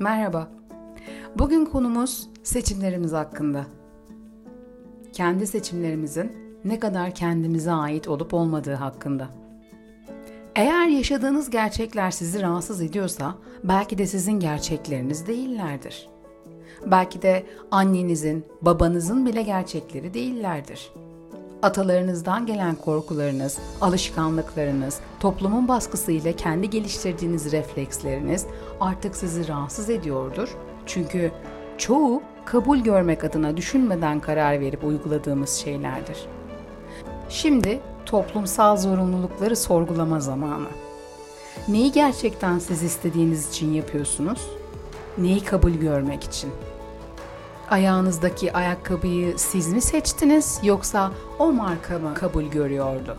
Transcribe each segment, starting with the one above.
Merhaba. Bugün konumuz seçimlerimiz hakkında. Kendi seçimlerimizin ne kadar kendimize ait olup olmadığı hakkında. Eğer yaşadığınız gerçekler sizi rahatsız ediyorsa belki de sizin gerçekleriniz değillerdir. Belki de annenizin, babanızın bile gerçekleri değillerdir atalarınızdan gelen korkularınız, alışkanlıklarınız, toplumun baskısı ile kendi geliştirdiğiniz refleksleriniz artık sizi rahatsız ediyordur. Çünkü çoğu kabul görmek adına düşünmeden karar verip uyguladığımız şeylerdir. Şimdi toplumsal zorunlulukları sorgulama zamanı. Neyi gerçekten siz istediğiniz için yapıyorsunuz? Neyi kabul görmek için? Ayağınızdaki ayakkabıyı siz mi seçtiniz yoksa o marka mı kabul görüyordu?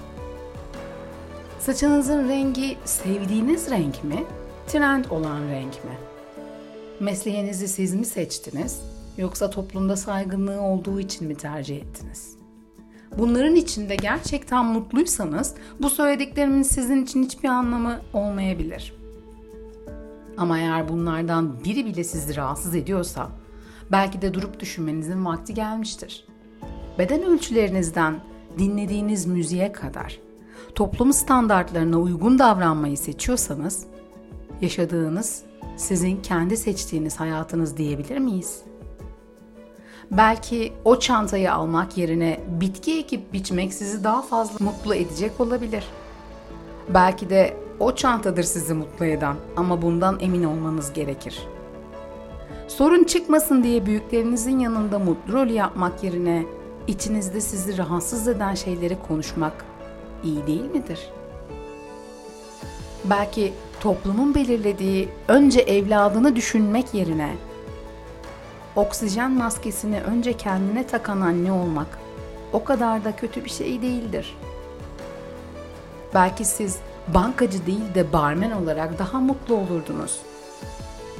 Saçınızın rengi sevdiğiniz renk mi, trend olan renk mi? Mesleğinizi siz mi seçtiniz yoksa toplumda saygınlığı olduğu için mi tercih ettiniz? Bunların içinde gerçekten mutluysanız bu söylediklerimin sizin için hiçbir anlamı olmayabilir. Ama eğer bunlardan biri bile sizi rahatsız ediyorsa Belki de durup düşünmenizin vakti gelmiştir. Beden ölçülerinizden dinlediğiniz müziğe kadar toplum standartlarına uygun davranmayı seçiyorsanız yaşadığınız sizin kendi seçtiğiniz hayatınız diyebilir miyiz? Belki o çantayı almak yerine bitki ekip biçmek sizi daha fazla mutlu edecek olabilir. Belki de o çantadır sizi mutlu eden ama bundan emin olmanız gerekir. Sorun çıkmasın diye büyüklerinizin yanında mutlu rol yapmak yerine içinizde sizi rahatsız eden şeyleri konuşmak iyi değil midir? Belki toplumun belirlediği önce evladını düşünmek yerine oksijen maskesini önce kendine takan anne olmak o kadar da kötü bir şey değildir. Belki siz bankacı değil de barmen olarak daha mutlu olurdunuz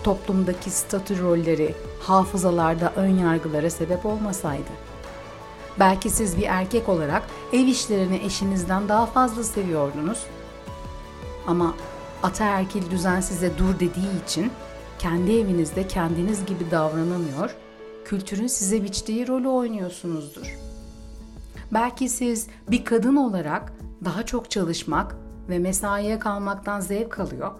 toplumdaki statü rolleri, hafızalarda ön yargılara sebep olmasaydı. Belki siz bir erkek olarak ev işlerini eşinizden daha fazla seviyordunuz. Ama ataerkil düzen size dur dediği için kendi evinizde kendiniz gibi davranamıyor, kültürün size biçtiği rolü oynuyorsunuzdur. Belki siz bir kadın olarak daha çok çalışmak ve mesaiye kalmaktan zevk alıyor.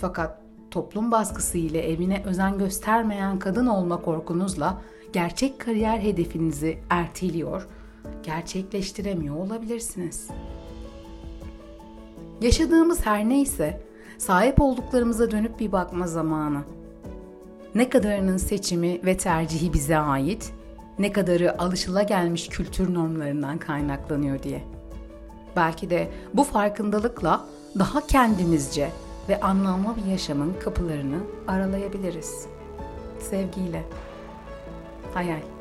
Fakat toplum baskısı ile evine özen göstermeyen kadın olma korkunuzla gerçek kariyer hedefinizi erteliyor, gerçekleştiremiyor olabilirsiniz. Yaşadığımız her neyse sahip olduklarımıza dönüp bir bakma zamanı. Ne kadarının seçimi ve tercihi bize ait, ne kadarı alışılagelmiş kültür normlarından kaynaklanıyor diye. Belki de bu farkındalıkla daha kendimizce ve anlamlı bir yaşamın kapılarını aralayabiliriz. Sevgiyle. Hayal.